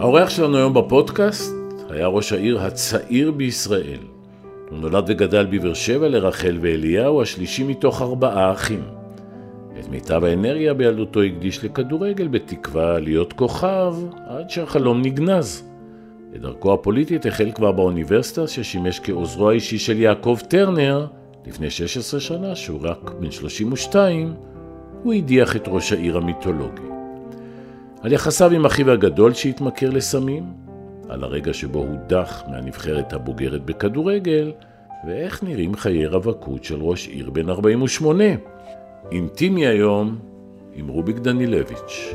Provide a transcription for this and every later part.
האורח שלנו היום בפודקאסט היה ראש העיר הצעיר בישראל. הוא נולד וגדל בבאר שבע לרחל ואליהו, השלישי מתוך ארבעה אחים. את מיטב האנרגיה בילדותו הקדיש לכדורגל בתקווה להיות כוכב, עד שהחלום נגנז. את דרכו הפוליטית החל כבר באוניברסיטה, ששימש כעוזרו האישי של יעקב טרנר, לפני 16 שנה, שהוא רק בן 32, הוא הדיח את ראש העיר המיתולוגי. על יחסיו עם אחיו הגדול שהתמכר לסמים, על הרגע שבו הודח מהנבחרת הבוגרת בכדורגל, ואיך נראים חיי רווקות של ראש עיר בן 48. אינטימי היום עם רוביק דנילביץ'.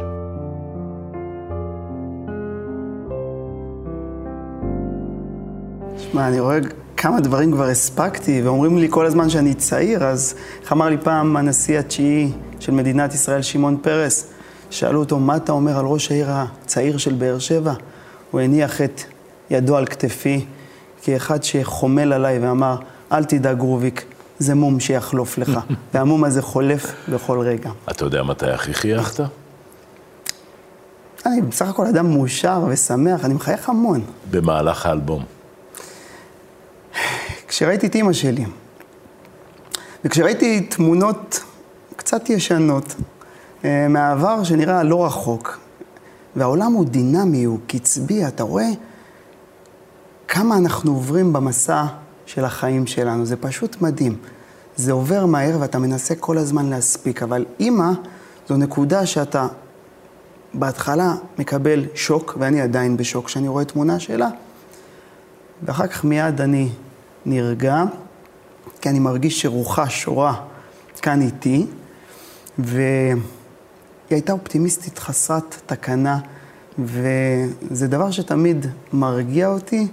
תשמע, אני רואה כמה דברים כבר הספקתי, ואומרים לי כל הזמן שאני צעיר, אז איך אמר לי פעם הנשיא התשיעי של מדינת ישראל, שמעון פרס, שאלו אותו, מה אתה אומר על ראש העיר הצעיר של באר שבע? הוא הניח את ידו על כתפי כאחד שחומל עליי ואמר, אל תדאג רוביק, זה מום שיחלוף לך, והמום הזה חולף בכל רגע. אתה יודע מתי הכי חייכת? אני בסך הכל אדם מאושר ושמח, אני מחייך המון. במהלך האלבום. כשראיתי את אימא שלי, וכשראיתי תמונות קצת ישנות מהעבר שנראה לא רחוק, והעולם הוא דינמי, הוא קצבי, אתה רואה כמה אנחנו עוברים במסע של החיים שלנו, זה פשוט מדהים. זה עובר מהר ואתה מנסה כל הזמן להספיק, אבל אימא זו נקודה שאתה בהתחלה מקבל שוק, ואני עדיין בשוק כשאני רואה תמונה שלה, ואחר כך מיד אני נרגע, כי אני מרגיש שרוחה שורה כאן איתי, והיא הייתה אופטימיסטית חסרת תקנה, וזה דבר שתמיד מרגיע אותי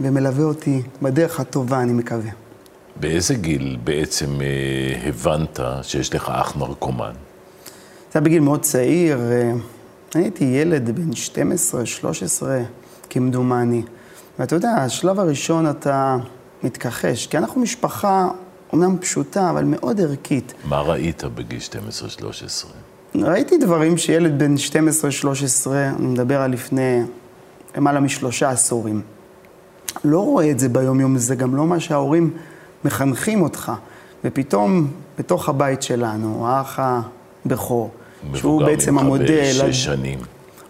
ומלווה אותי בדרך הטובה, אני מקווה. באיזה גיל בעצם אה, הבנת שיש לך אח נרקומן? זה היה בגיל מאוד צעיר, אה, אני הייתי ילד בן 12, 13, כמדומני. ואתה יודע, השלב הראשון אתה מתכחש, כי אנחנו משפחה אומנם פשוטה, אבל מאוד ערכית. מה ראית בגיל 12-13? ראיתי דברים שילד בן 12-13, אני מדבר על לפני למעלה משלושה עשורים. לא רואה את זה ביום-יום, זה גם לא מה שההורים מחנכים אותך. ופתאום, בתוך הבית שלנו, האח הבכור, שהוא בעצם המודל... מבוגר ממך בשש שנים.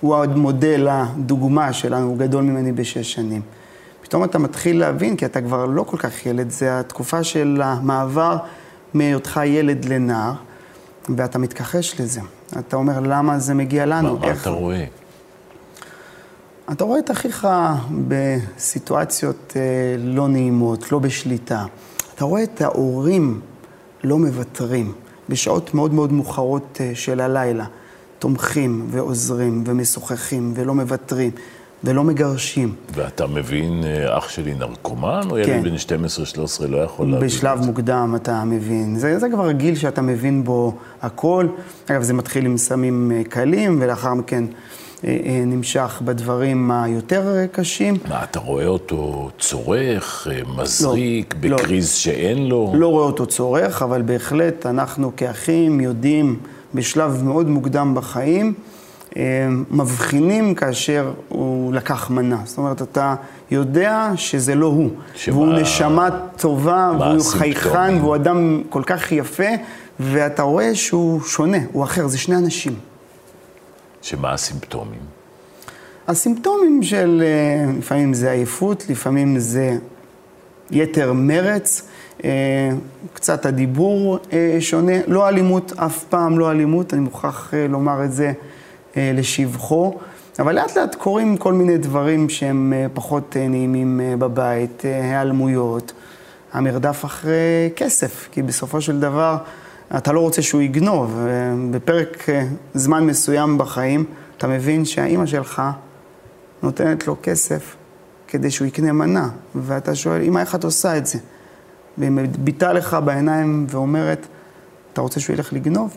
הוא המודל, הדוגמה שלנו, הוא גדול ממני בשש שנים. פתאום אתה מתחיל להבין, כי אתה כבר לא כל כך ילד, זה התקופה של המעבר מהיותך ילד לנער, ואתה מתכחש לזה. אתה אומר, למה זה מגיע לנו? מה, מה אתה רואה? אתה רואה את אחיך בסיטואציות אה, לא נעימות, לא בשליטה. אתה רואה את ההורים לא מוותרים, בשעות מאוד מאוד מאוחרות אה, של הלילה, תומכים ועוזרים ומשוחחים ולא מוותרים. ולא מגרשים. ואתה מבין, אה, אח שלי נרקומן, או כן. ילד בן 12-13 לא יכול להבין? בשלב מוקדם אתה מבין. זה, זה כבר גיל שאתה מבין בו הכל. אגב, זה מתחיל עם סמים אה, קלים, ולאחר מכן אה, נמשך בדברים היותר קשים. מה, אתה רואה אותו צורך, מזריק, לא, בקריז שאין לו? לא רואה אותו צורך, אבל בהחלט אנחנו כאחים יודעים בשלב מאוד מוקדם בחיים, מבחינים כאשר הוא לקח מנה. זאת אומרת, אתה יודע שזה לא הוא. שמה- והוא נשמה טובה, והוא? חייכן, והוא אדם כל כך יפה, ואתה רואה שהוא שונה, הוא אחר, זה שני אנשים. שמה הסימפטומים? הסימפטומים של אה, לפעמים זה עייפות, לפעמים זה יתר מרץ, אה, קצת הדיבור אה, שונה, לא אלימות, אף פעם לא אלימות, אני מוכרח אה, לומר את זה אה, לשבחו, אבל לאט לאט קורים כל מיני דברים שהם אה, פחות אה, נעימים אה, בבית, אה, היעלמויות, המרדף אחרי כסף, כי בסופו של דבר אתה לא רוצה שהוא יגנוב. אה, בפרק אה, זמן מסוים בחיים, אתה מבין שהאימא שלך נותנת לו כסף כדי שהוא יקנה מנה, ואתה שואל, אמא, איך את עושה את זה? והיא מביטה לך בעיניים ואומרת, אתה רוצה שהוא ילך לגנוב?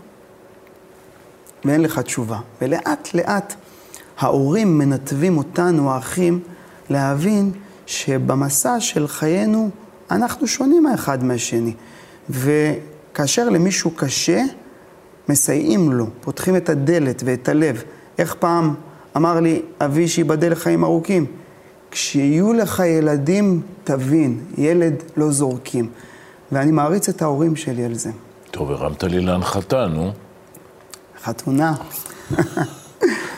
ואין לך תשובה. ולאט לאט ההורים מנתבים אותנו, האחים, להבין שבמסע של חיינו אנחנו שונים האחד מהשני. וכאשר למישהו קשה, מסייעים לו, פותחים את הדלת ואת הלב. איך פעם אמר לי, אבי, שיבדל לחיים ארוכים. כשיהיו לך ילדים, תבין, ילד לא זורקים. ואני מעריץ את ההורים שלי על זה. טוב, הרמת לי להנחתה, נו. חתונה.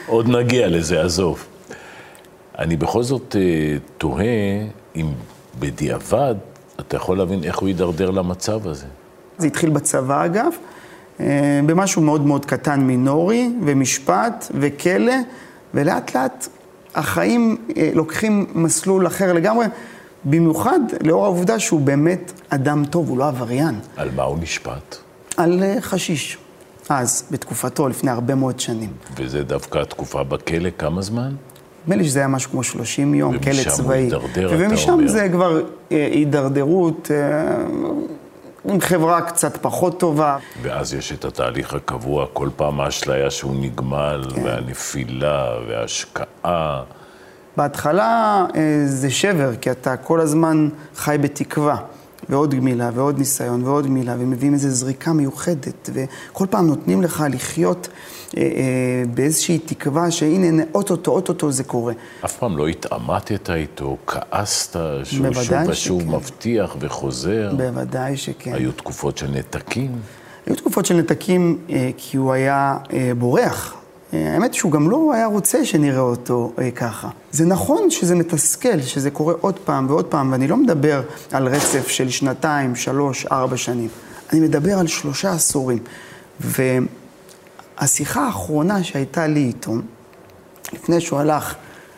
עוד נגיע לזה, עזוב. אני בכל זאת אה, תוהה אם בדיעבד אתה יכול להבין איך הוא יידרדר למצב הזה. זה התחיל בצבא אגב, אה, במשהו מאוד מאוד קטן מינורי, ומשפט, וכלא, ולאט לאט החיים אה, לוקחים מסלול אחר לגמרי, במיוחד לאור העובדה שהוא באמת אדם טוב, הוא לא עבריין. על מה הוא נשפט? על חשיש. אז, בתקופתו, לפני הרבה מאוד שנים. וזה דווקא התקופה בכלא, כמה זמן? נדמה לי שזה היה משהו כמו 30 יום, כלא צבאי. ומשם הוא הידרדר, אתה אומר. ומשם זה כבר אה, הידרדרות אה, עם חברה קצת פחות טובה. ואז יש את התהליך הקבוע, כל פעם האשליה שהוא נגמל, כן. והנפילה, וההשקעה. בהתחלה אה, זה שבר, כי אתה כל הזמן חי בתקווה. ועוד גמילה, ועוד ניסיון, ועוד גמילה, ומביאים איזו זריקה מיוחדת, וכל פעם נותנים לך לחיות אה, אה, באיזושהי תקווה שהנה, אוטוטו, אוטוטו זה קורה. אף פעם לא התעמתת איתו, כעסת שהוא שוב ושוב שכן. מבטיח וחוזר. בוודאי שכן. היו תקופות של נתקים. היו תקופות של נתקים אה, כי הוא היה אה, בורח. אה, האמת שהוא גם לא היה רוצה שנראה אותו אה, ככה. זה נכון שזה מתסכל, שזה קורה עוד פעם ועוד פעם, ואני לא מדבר על רצף של שנתיים, שלוש, ארבע שנים. אני מדבר על שלושה עשורים. והשיחה האחרונה שהייתה לי איתו, לפני שהוא הלך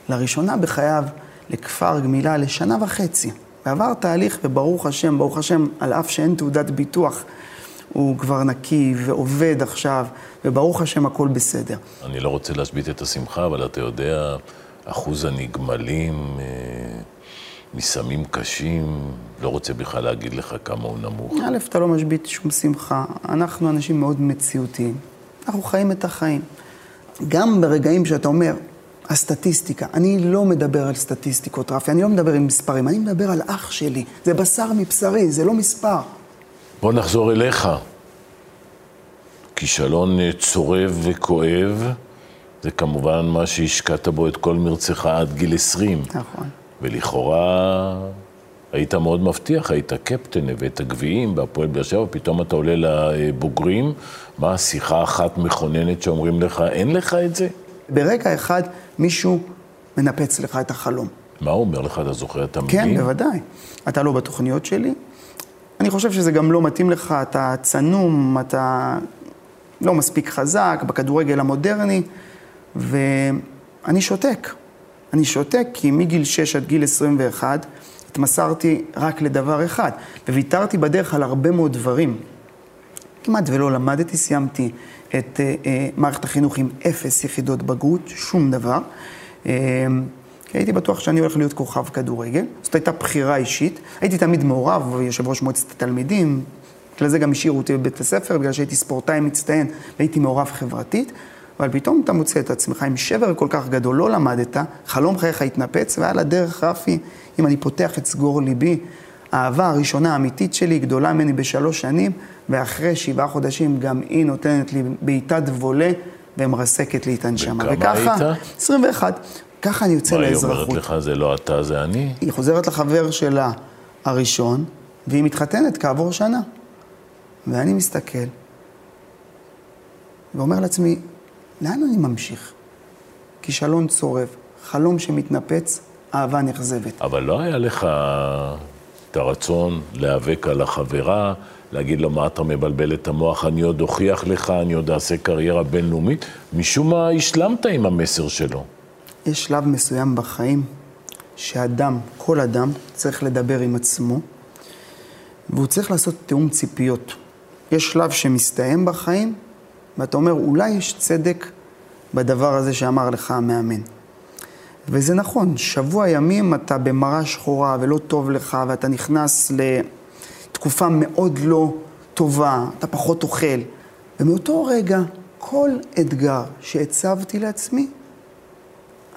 לראשונה בחייו לכפר גמילה לשנה וחצי, ועבר תהליך, וברוך השם, ברוך השם, על אף שאין תעודת ביטוח, הוא כבר נקי ועובד עכשיו, וברוך השם הכל בסדר. אני לא רוצה להשבית את השמחה, אבל אתה יודע, אחוז הנגמלים אה, מסמים קשים, לא רוצה בכלל להגיד לך כמה הוא נמוך. א', אתה לא משבית שום שמחה. אנחנו אנשים מאוד מציאותיים. אנחנו חיים את החיים. גם ברגעים שאתה אומר, הסטטיסטיקה, אני לא מדבר על סטטיסטיקות, רפי, אני לא מדבר עם מספרים, אני מדבר על אח שלי. זה בשר מבשרי, זה לא מספר. בוא נחזור אליך. כישלון צורב וכואב, זה כמובן מה שהשקעת בו את כל מרצך עד גיל 20. נכון. ולכאורה היית מאוד מבטיח, היית קפטן, הבאת גביעים בהפועל באר שבע, פתאום אתה עולה לבוגרים, מה, שיחה אחת מכוננת שאומרים לך, אין לך את זה? ברגע אחד מישהו מנפץ לך את החלום. מה הוא אומר לך, אתה זוכר את כן, המילים? בוודאי. אתה לא בתוכניות שלי. אני חושב שזה גם לא מתאים לך, אתה צנום, אתה לא מספיק חזק בכדורגל המודרני, ואני שותק. אני שותק כי מגיל 6 עד גיל 21 התמסרתי רק לדבר אחד, וויתרתי בדרך על הרבה מאוד דברים. כמעט ולא למדתי, סיימתי את אה, אה, מערכת החינוך עם אפס יחידות בגרות, שום דבר. אה, כי הייתי בטוח שאני הולך להיות כוכב כדורגל. זאת הייתה בחירה אישית. הייתי תמיד מעורב, יושב ראש מועצת התלמידים. בגלל זה גם השאירו אותי בבית הספר, בגלל שהייתי ספורטאי מצטיין והייתי מעורב חברתית. אבל פתאום אתה מוצא את עצמך עם שבר כל כך גדול, לא למדת, חלום חייך התנפץ, ועל הדרך, רפי, אם אני פותח את סגור ליבי, האהבה הראשונה האמיתית שלי גדולה ממני בשלוש שנים, ואחרי שבעה חודשים גם היא נותנת לי בעיטת וולה ומרסקת לי את הנשמה. וכמה וככה, היית? 21. ככה אני יוצא מה היא לאזרחות. אומרת לך, זה לא אתה, זה אני? היא חוזרת לחבר שלה הראשון, והיא מתחתנת כעבור שנה. ואני מסתכל, ואומר לעצמי, לאן אני ממשיך? כישלון צורב, חלום שמתנפץ, אהבה נכזבת. אבל לא היה לך את הרצון להיאבק על החברה, להגיד לו מה אתה מבלבל את המוח, אני עוד אוכיח לך, אני עוד אעשה קריירה בינלאומית. משום מה השלמת עם המסר שלו. יש שלב מסוים בחיים שאדם, כל אדם, צריך לדבר עם עצמו, והוא צריך לעשות תיאום ציפיות. יש שלב שמסתיים בחיים, ואתה אומר, אולי יש צדק בדבר הזה שאמר לך המאמן. וזה נכון, שבוע ימים אתה במראה שחורה ולא טוב לך, ואתה נכנס לתקופה מאוד לא טובה, אתה פחות אוכל. ומאותו רגע, כל אתגר שהצבתי לעצמי,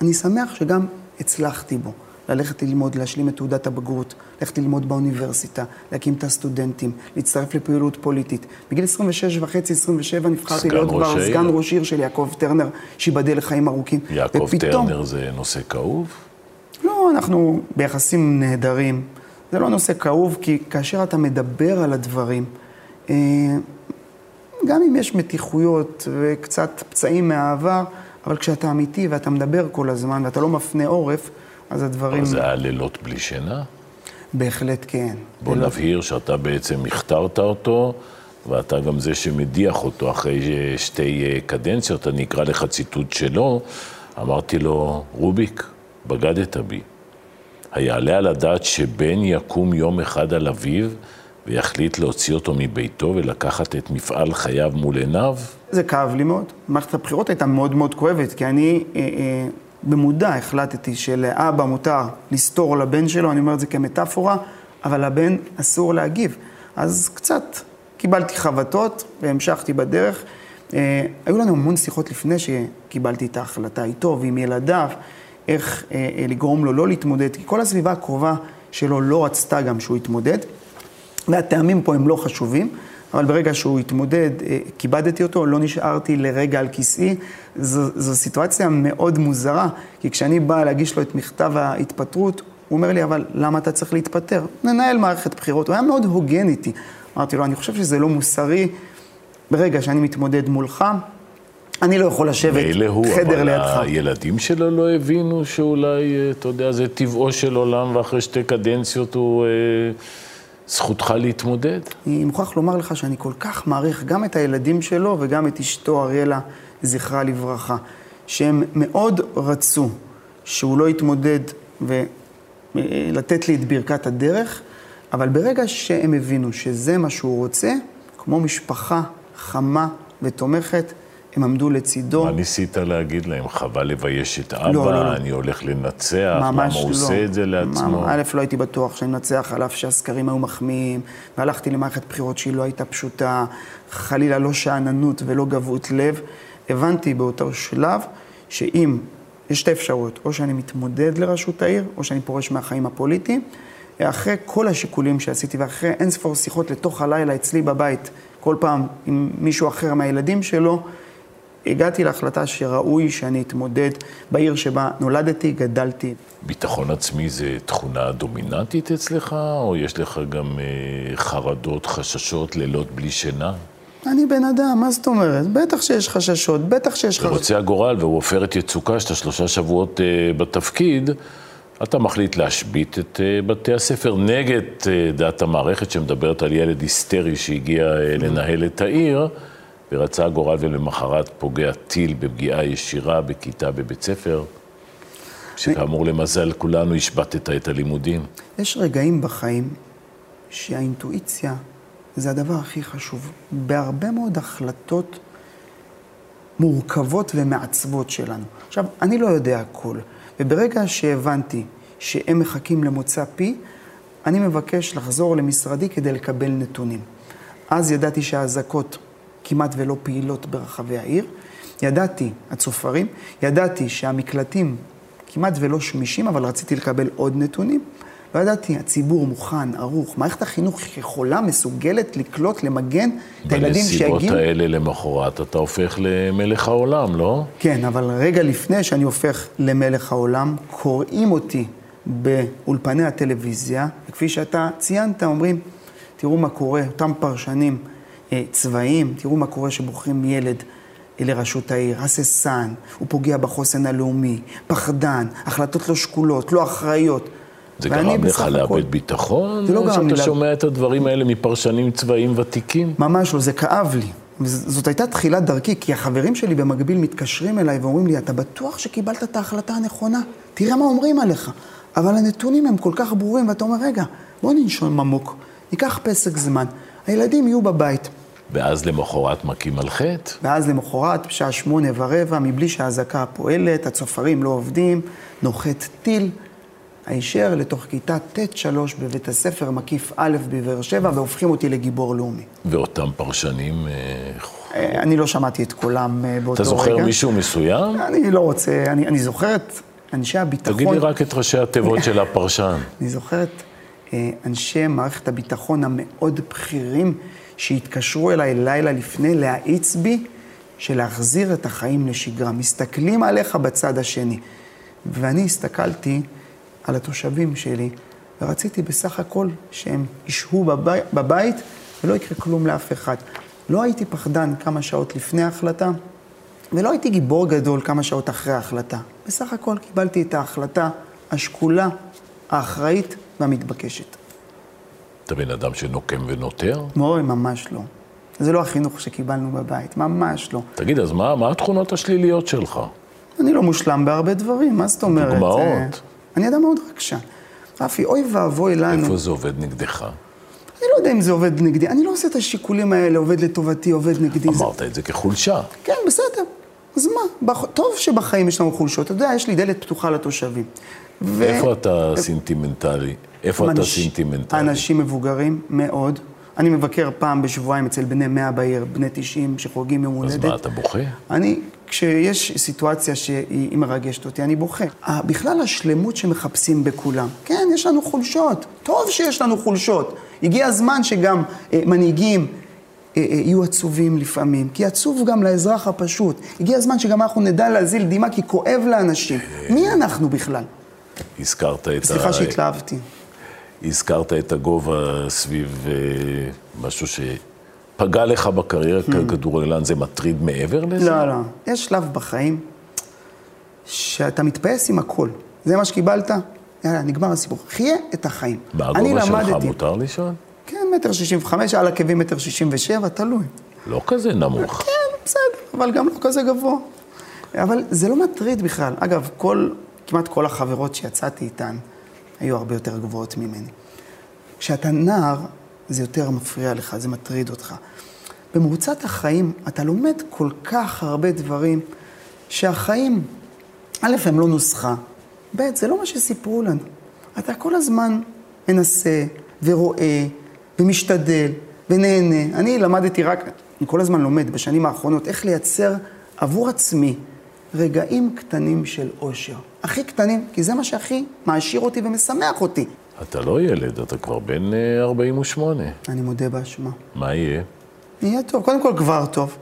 אני שמח שגם הצלחתי בו. ללכת ללמוד, להשלים את תעודת הבגרות, ללכת ללמוד באוניברסיטה, להקים את הסטודנטים, להצטרף לפעילות פוליטית. בגיל 26 וחצי, 27, נבחרתי להיות כבר סגן ראש עיר של יעקב טרנר, שייבדל לחיים ארוכים. יעקב ופתאום... טרנר זה נושא כאוב? לא, אנחנו ביחסים נהדרים. זה לא נושא כאוב, כי כאשר אתה מדבר על הדברים, אה, גם אם יש מתיחויות וקצת פצעים מהעבר, אבל כשאתה אמיתי ואתה מדבר כל הזמן ואתה לא מפנה עורף, אז הדברים... אבל זה היה לילות בלי שינה? בהחלט כן. בוא לילות... נבהיר שאתה בעצם הכתרת אותו, ואתה גם זה שמדיח אותו אחרי שתי אה, קדנציות, אני אקרא לך ציטוט שלו, אמרתי לו, רוביק, בגדת בי. היעלה על הדעת שבן יקום יום אחד על אביו ויחליט להוציא אותו מביתו ולקחת את מפעל חייו מול עיניו? זה כאב לי מאוד. מערכת הבחירות הייתה מאוד מאוד כואבת, כי אני אה, אה, במודע החלטתי שלאבא מותר לסתור לבן שלו, אני אומר את זה כמטאפורה, אבל לבן אסור להגיב. אז קצת קיבלתי חבטות והמשכתי בדרך. אה, היו לנו המון שיחות לפני שקיבלתי את ההחלטה איתו ועם ילדיו, איך אה, אה, לגרום לו לא להתמודד, כי כל הסביבה הקרובה שלו לא רצתה גם שהוא יתמודד. והטעמים פה הם לא חשובים, אבל ברגע שהוא התמודד, אה, כיבדתי אותו, לא נשארתי לרגע על כיסאי. זו, זו סיטואציה מאוד מוזרה, כי כשאני בא להגיש לו את מכתב ההתפטרות, הוא אומר לי, אבל למה אתה צריך להתפטר? ננהל מערכת בחירות. הוא היה מאוד הוגן איתי. אמרתי לו, אני חושב שזה לא מוסרי. ברגע שאני מתמודד מולך, אני לא יכול לשבת חדר לידך. אבל הילדים שלו לא הבינו שאולי, אה, אתה יודע, זה טבעו של עולם, ואחרי שתי קדנציות הוא... אה, זכותך להתמודד. אני מוכרח לומר לך שאני כל כך מעריך גם את הילדים שלו וגם את אשתו אריאלה, זכרה לברכה, שהם מאוד רצו שהוא לא יתמודד ולתת לי את ברכת הדרך, אבל ברגע שהם הבינו שזה מה שהוא רוצה, כמו משפחה חמה ותומכת, הם עמדו לצידו. מה ניסית להגיד להם? חבל לבייש את אבא, לא, לא, לא. אני הולך לנצח, למה הוא לא. עושה את זה לעצמו? א', לא הייתי בטוח שאני אנצח, על אף שהסקרים היו מחמיאים, והלכתי למערכת בחירות שהיא לא הייתה פשוטה, חלילה לא שאננות ולא גבהות לב. הבנתי באותו שלב שאם, יש שתי אפשרויות, או שאני מתמודד לראשות העיר, או שאני פורש מהחיים הפוליטיים. אחרי כל השיקולים שעשיתי ואחרי אין ספור שיחות לתוך הלילה אצלי בבית, כל פעם עם מישהו אחר מהילדים שלו, הגעתי להחלטה שראוי שאני אתמודד בעיר שבה נולדתי, גדלתי. ביטחון עצמי זה תכונה דומיננטית אצלך, או יש לך גם אה, חרדות, חששות, לילות בלי שינה? אני בן אדם, מה זאת אומרת? בטח שיש חששות, בטח שיש חששות. ורוצה הגורל והוא עופרת יצוקה, שאתה שלושה שבועות אה, בתפקיד, אתה מחליט להשבית את אה, בתי הספר נגד אה, דעת המערכת שמדברת על ילד היסטרי שהגיע אה, לנהל את העיר. ורצה הגורל ולמחרת פוגע טיל בפגיעה ישירה בכיתה בבית ספר, שכאמור למזל כולנו השבתת את הלימודים. יש רגעים בחיים שהאינטואיציה זה הדבר הכי חשוב. בהרבה מאוד החלטות מורכבות ומעצבות שלנו. עכשיו, אני לא יודע הכל, וברגע שהבנתי שהם מחכים למוצא פי, אני מבקש לחזור למשרדי כדי לקבל נתונים. אז ידעתי שהאזעקות כמעט ולא פעילות ברחבי העיר. ידעתי, הצופרים, ידעתי שהמקלטים כמעט ולא שמישים, אבל רציתי לקבל עוד נתונים. לא ידעתי, הציבור מוכן, ערוך, מערכת החינוך יכולה, מסוגלת לקלוט, למגן את הילדים שיגיעו. בנסיבות האלה למחרת אתה הופך למלך העולם, לא? כן, אבל רגע לפני שאני הופך למלך העולם, קוראים אותי באולפני הטלוויזיה, וכפי שאתה ציינת, אומרים, תראו מה קורה, אותם פרשנים. אה, צבאיים, תראו מה קורה שבוחרים ילד לראשות העיר, הססן, הוא פוגע בחוסן הלאומי, פחדן, החלטות לא שקולות, לא אחראיות. זה גרם לך לאבד ביטחון? זה לא גרם לי... שאתה שומע את הדברים האלה מפרשנים צבאיים ותיקים? ממש לא, זה כאב לי. זאת הייתה תחילת דרכי, כי החברים שלי במקביל מתקשרים אליי ואומרים לי, אתה בטוח שקיבלת את ההחלטה הנכונה? תראה מה אומרים עליך. אבל הנתונים הם כל כך ברורים, ואתה אומר, רגע, בוא ננשום עמוק, ניקח פסק זמן. הילדים יהיו בבית. ואז למחרת מכים על חטא? ואז למחרת, בשעה שמונה ורבע, מבלי שהאזעקה פועלת, הצופרים לא עובדים, נוחת טיל הישר לתוך כיתה ט'-3 בבית הספר מקיף א' בבאר שבע, והופכים אותי לגיבור לאומי. ואותם פרשנים... אה, אה, אני לא שמעתי את קולם אה, באותו רגע. אתה זוכר רגע. מישהו מסוים? אני לא רוצה, אני, אני זוכר את אנשי הביטחון... תגיד לי רק את ראשי התיבות של הפרשן. אני זוכרת אה, אנשי מערכת הביטחון המאוד בכירים שהתקשרו אליי לילה לפני להאיץ בי של להחזיר את החיים לשגרה. מסתכלים עליך בצד השני. ואני הסתכלתי על התושבים שלי, ורציתי בסך הכל שהם ישהו בבי, בבית ולא יקרה כלום לאף אחד. לא הייתי פחדן כמה שעות לפני ההחלטה, ולא הייתי גיבור גדול כמה שעות אחרי ההחלטה. בסך הכל קיבלתי את ההחלטה השקולה, האחראית והמתבקשת. אתה בן אדם שנוקם ונותר? מורי, ממש לא. זה לא החינוך שקיבלנו בבית, ממש לא. תגיד, אז מה, מה התכונות השליליות שלך? אני לא מושלם בהרבה דברים, מה זאת אומרת? דוגמאות. אה, אני אדם מאוד רגשן. רפי, אוי ואבוי לנו. איפה זה עובד נגדך? אני לא יודע אם זה עובד נגדי, אני לא עושה את השיקולים האלה, עובד לטובתי, עובד נגדי. זה... אמרת את זה כחולשה. כן, בסדר. אז מה? בח... טוב שבחיים יש לנו חולשות. אתה יודע, יש לי דלת פתוחה לתושבים. ו... איפה אתה סינטימנטלי? איפה אתה סינטימנטלי? אנשים מבוגרים מאוד. אני מבקר פעם בשבועיים אצל בני 100 בעיר, בני 90 שחוגגים יום אז הולדת. מה, אתה בוכה? אני, כשיש סיטואציה שהיא מרגשת אותי, אני בוכה. בכלל השלמות שמחפשים בכולם. כן, יש לנו חולשות. טוב שיש לנו חולשות. הגיע הזמן שגם אה, מנהיגים אה, אה, יהיו עצובים לפעמים, כי עצוב גם לאזרח הפשוט. הגיע הזמן שגם אנחנו נדע להזיל דמעה, כי כואב לאנשים. מי אנחנו בכלל? הזכרת את סליחה ה... שהתלהבתי. הזכרת את הגובה סביב אה, משהו שפגע לך בקריירה ככדורגלן, זה מטריד מעבר לזה? לא, לא. יש שלב בחיים שאתה מתפעס עם הכל. זה מה שקיבלת? יאללה, נגמר הסיפור. חיה את החיים. מה הגובה שלך מותר לשאול? כן, מטר שישים וחמש, על עקבים מטר שישים ושבע, תלוי. לא כזה נמוך. כן, בסדר, אבל גם לא כזה גבוה. אבל זה לא מטריד בכלל. אגב, כל, כמעט כל החברות שיצאתי איתן היו הרבה יותר גבוהות ממני. כשאתה נער, זה יותר מפריע לך, זה מטריד אותך. במרוצת החיים אתה לומד כל כך הרבה דברים שהחיים, א', הם לא נוסחה, ב', זה לא מה שסיפרו לנו. אתה כל הזמן מנסה ורואה ומשתדל ונהנה. אני למדתי רק, אני כל הזמן לומד בשנים האחרונות איך לייצר עבור עצמי רגעים קטנים של אושר. הכי קטנים, כי זה מה שהכי מעשיר אותי ומשמח אותי. אתה לא ילד, אתה כבר בן אה, 48. אני מודה באשמה. מה יהיה? יהיה טוב. קודם כל, כבר טוב.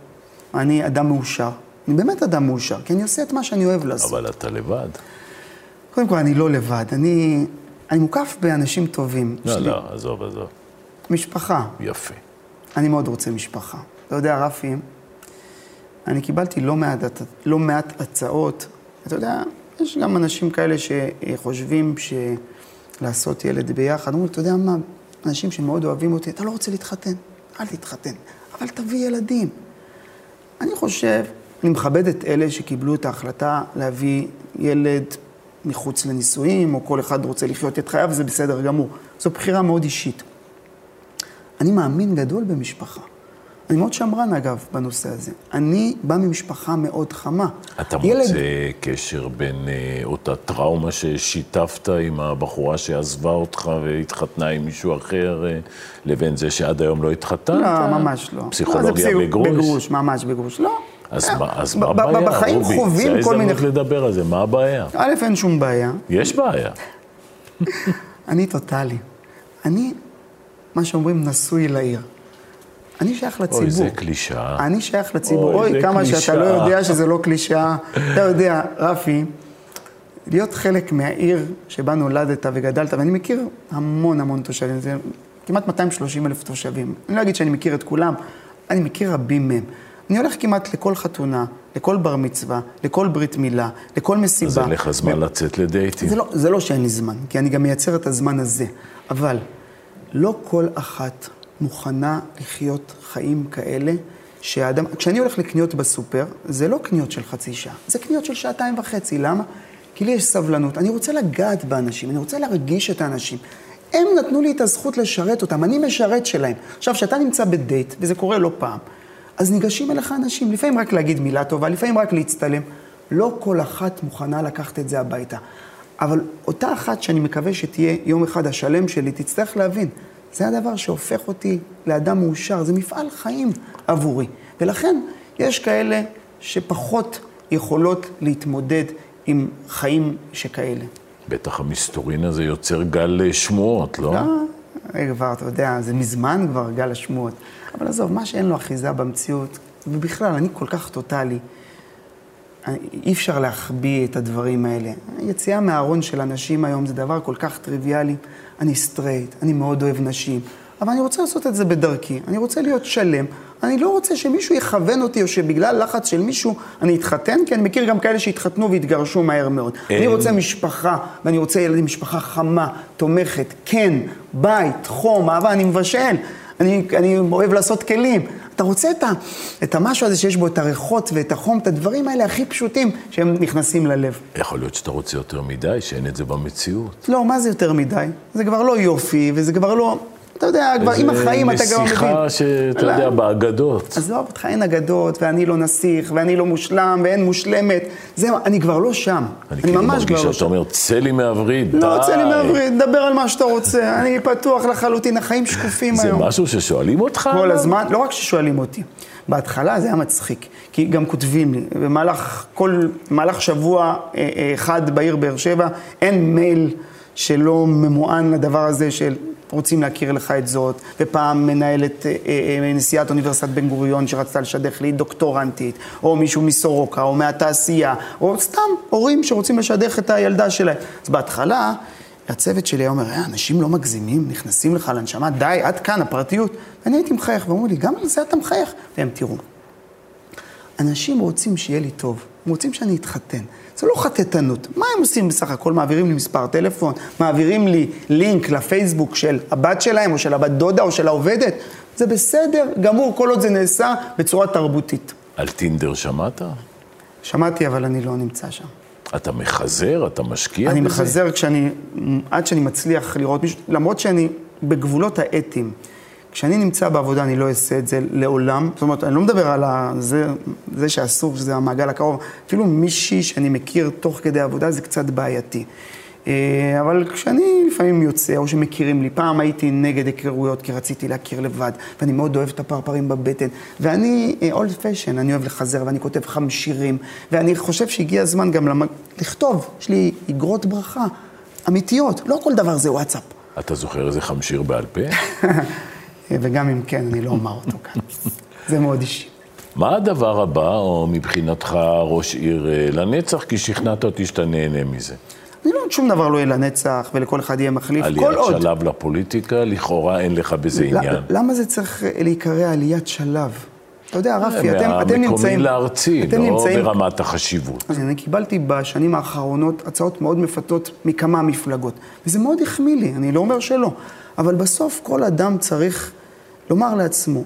אני אדם מאושר. אני באמת אדם מאושר, כי אני עושה את מה שאני אוהב לעשות. אבל אתה לבד. קודם כל, אני לא לבד. אני, אני מוקף באנשים טובים. לא, יש לי לא, עזוב, עזוב. משפחה. יפה. אני מאוד רוצה משפחה. אתה יודע, רפי, אני קיבלתי לא מעט, לא מעט הצעות. אתה יודע, יש גם אנשים כאלה שחושבים שלעשות ילד ביחד. אומרים, אתה יודע מה, אנשים שמאוד אוהבים אותי, אתה לא רוצה להתחתן, אל תתחתן, אבל תביא ילדים. אני חושב, אני מכבד את אלה שקיבלו את ההחלטה להביא ילד מחוץ לנישואים, או כל אחד רוצה לחיות את חייו, זה בסדר גמור. זו בחירה מאוד אישית. אני מאמין גדול במשפחה. אני מאוד שמרן, אגב, בנושא הזה. אני בא ממשפחה מאוד חמה. אתה מוצא קשר בין אה, אותה טראומה ששיתפת עם הבחורה שעזבה אותך והתחתנה עם מישהו אחר, אה, לבין זה שעד היום לא התחתנת? לא, ממש לא. פסיכולוגיה לא, פסיכ- בגרוש? בגרוש, ממש בגרוש. לא. אז אה, מה- אז מה הבעיה, בחיים רובי? חווים כל מיני... זה ההזדמנות לדבר על זה, מה הבעיה? א', אין שום בעיה. יש בעיה. אני טוטאלי. אני, מה שאומרים, נשוי לעיר. אני שייך לציבור. אוי, זה קלישאה. אני שייך לציבור. אוי, אוי, כמה קלישאה. שאתה לא יודע שזה לא קלישאה. אתה יודע, רפי, להיות חלק מהעיר שבה נולדת וגדלת, ואני מכיר המון המון תושבים, זה כמעט 230 אלף תושבים. אני לא אגיד שאני מכיר את כולם, אני מכיר רבים מהם. אני הולך כמעט לכל חתונה, לכל בר מצווה, לכל ברית מילה, לכל מסיבה. אז אין לך זמן לצאת לדייטים. זה לא, זה לא שאין לי זמן, כי אני גם מייצר את הזמן הזה. אבל לא כל אחת מוכנה לחיות חיים כאלה שהאדם... כשאני הולך לקניות בסופר, זה לא קניות של חצי שעה, זה קניות של שעתיים וחצי. למה? כי לי יש סבלנות. אני רוצה לגעת באנשים, אני רוצה להרגיש את האנשים. הם נתנו לי את הזכות לשרת אותם, אני משרת שלהם. עכשיו, כשאתה נמצא בדייט, וזה קורה לא פעם, אז ניגשים אליך אנשים, לפעמים רק להגיד מילה טובה, לפעמים רק להצטלם. לא כל אחת מוכנה לקחת את זה הביתה. אבל אותה אחת שאני מקווה שתהיה יום אחד השלם שלי, תצטרך להבין, זה הדבר שהופך אותי לאדם מאושר, זה מפעל חיים עבורי. ולכן יש כאלה שפחות יכולות להתמודד עם חיים שכאלה. בטח המסתורין הזה יוצר גל שמועות, לא? לא, כבר, אתה יודע, זה מזמן כבר גל השמועות. אבל עזוב, מה שאין לו אחיזה במציאות, ובכלל, אני כל כך טוטאלי. אי אפשר להחביא את הדברים האלה. היציאה מהארון של אנשים היום זה דבר כל כך טריוויאלי. אני סטרייט, אני מאוד אוהב נשים, אבל אני רוצה לעשות את זה בדרכי. אני רוצה להיות שלם. אני לא רוצה שמישהו יכוון אותי, או שבגלל לחץ של מישהו אני אתחתן, כי אני מכיר גם כאלה שהתחתנו והתגרשו מהר מאוד. אני רוצה משפחה, ואני רוצה ילדים, משפחה חמה, תומכת, כן, בית, חום, אהבה, אני מבשל. אני, אני אוהב לעשות כלים. אתה רוצה את, ה, את המשהו הזה שיש בו את הריחות ואת החום, את הדברים האלה הכי פשוטים שהם נכנסים ללב. יכול להיות שאתה רוצה יותר מדי, שאין את זה במציאות. לא, מה זה יותר מדי? זה כבר לא יופי, וזה כבר לא... אתה יודע, כבר עם החיים אתה גם מבין. איזה נסיכה שאתה יודע, באגדות. עזוב אותך, אין אגדות, ואני לא נסיך, ואני לא מושלם, ואין מושלמת. זהו, אני כבר לא שם. אני כאילו מרגיש שאתה אומר, צא לי מהווריד, די. לא, צא לי מהווריד, דבר על מה שאתה רוצה. אני פתוח לחלוטין, החיים שקופים היום. זה משהו ששואלים אותך? כל הזמן, לא רק ששואלים אותי. בהתחלה זה היה מצחיק, כי גם כותבים לי, במהלך כל, במהלך שבוע אה, אה, אחד בעיר באר שבע, אין מייל שלא ממוען לדבר הזה של רוצים להכיר לך את זאת, ופעם מנהלת, אה, אה, נשיאת אוניברסיטת בן גוריון שרצתה לשדך לי דוקטורנטית, או מישהו מסורוקה, או מהתעשייה, או סתם הורים שרוצים לשדך את הילדה שלהם. אז בהתחלה, הצוות שלי היה אומר, אה, אנשים לא מגזימים, נכנסים לך לנשמה, די, עד כאן, הפרטיות. ואני הייתי מחייך, ואומרים לי, גם על זה אתה מחייך? והם, תראו, אנשים רוצים שיהיה לי טוב, הם רוצים שאני אתחתן. זה לא חטטנות. מה הם עושים בסך הכל? מעבירים לי מספר טלפון, מעבירים לי לינק לפייסבוק של הבת שלהם, או של הבת דודה, או של העובדת. זה בסדר גמור, כל עוד זה נעשה בצורה תרבותית. על טינדר שמעת? שמעתי, אבל אני לא נמצא שם. אתה מחזר? אתה משקיע אני בזה? אני מחזר כשאני, עד שאני מצליח לראות מישהו, למרות שאני בגבולות האתיים. כשאני נמצא בעבודה, אני לא אעשה את זה לעולם. זאת אומרת, אני לא מדבר על זה, זה שאסור, שזה המעגל הקרוב. אפילו מישהי שאני מכיר תוך כדי עבודה, זה קצת בעייתי. אה, אבל כשאני לפעמים יוצא, או שמכירים לי, פעם הייתי נגד היכרויות, כי רציתי להכיר לבד, ואני מאוד אוהב את הפרפרים בבטן. ואני אולד uh, פשן, אני אוהב לחזר, ואני כותב חם שירים, ואני חושב שהגיע הזמן גם למ... לכתוב, יש לי אגרות ברכה אמיתיות, לא כל דבר זה וואטסאפ. אתה זוכר איזה חמשיר בעל פה? וגם אם כן, אני לא אומר אותו כאן. זה מאוד אישי. מה הדבר הבא, או מבחינתך ראש עיר אה, לנצח, כי שכנעת אותי שאתה נהנה מזה? אני לא, שום דבר לא יהיה לנצח, ולכל אחד יהיה מחליף, כל עוד. עליית שלב לפוליטיקה, לכאורה אין לך בזה עניין. למה זה צריך להיקרא עליית שלב? אתה יודע, רפי, אתם, אתם נמצאים... מהמקומי לארצי, לא נמצאים... ברמת החשיבות. אז אני קיבלתי בשנים האחרונות הצעות מאוד מפתות מכמה מפלגות, וזה מאוד החמיא לי, אני לא אומר שלא. אבל בסוף כל אדם צריך לומר לעצמו,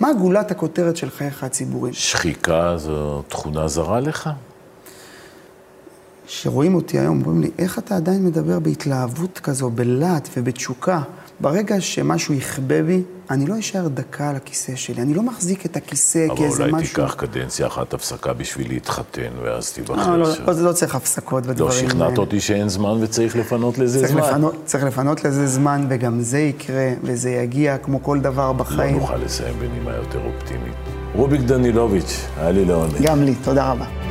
מה גולת הכותרת של חייך הציבוריים? שחיקה זו תכונה זרה לך? שרואים אותי היום, אומרים לי, איך אתה עדיין מדבר בהתלהבות כזו, בלהט ובתשוקה? ברגע שמשהו יכבה בי, אני לא אשאר דקה על הכיסא שלי. אני לא מחזיק את הכיסא כאיזה משהו... אבל אולי תיקח קדנציה אחת הפסקה בשביל להתחתן, ואז תיבחר. לא, לא, לא צריך הפסקות בדברים האלה. לא שכנעת אותי שאין זמן וצריך לפנות לזה צריך זמן. לפנות, צריך לפנות לזה זמן, וגם זה יקרה, וזה יגיע כמו כל דבר בחיים. לא נוכל לסיים בנימה יותר אופטימית. רוביק דנילוביץ', היה לי לעונג. גם לי, תודה רבה.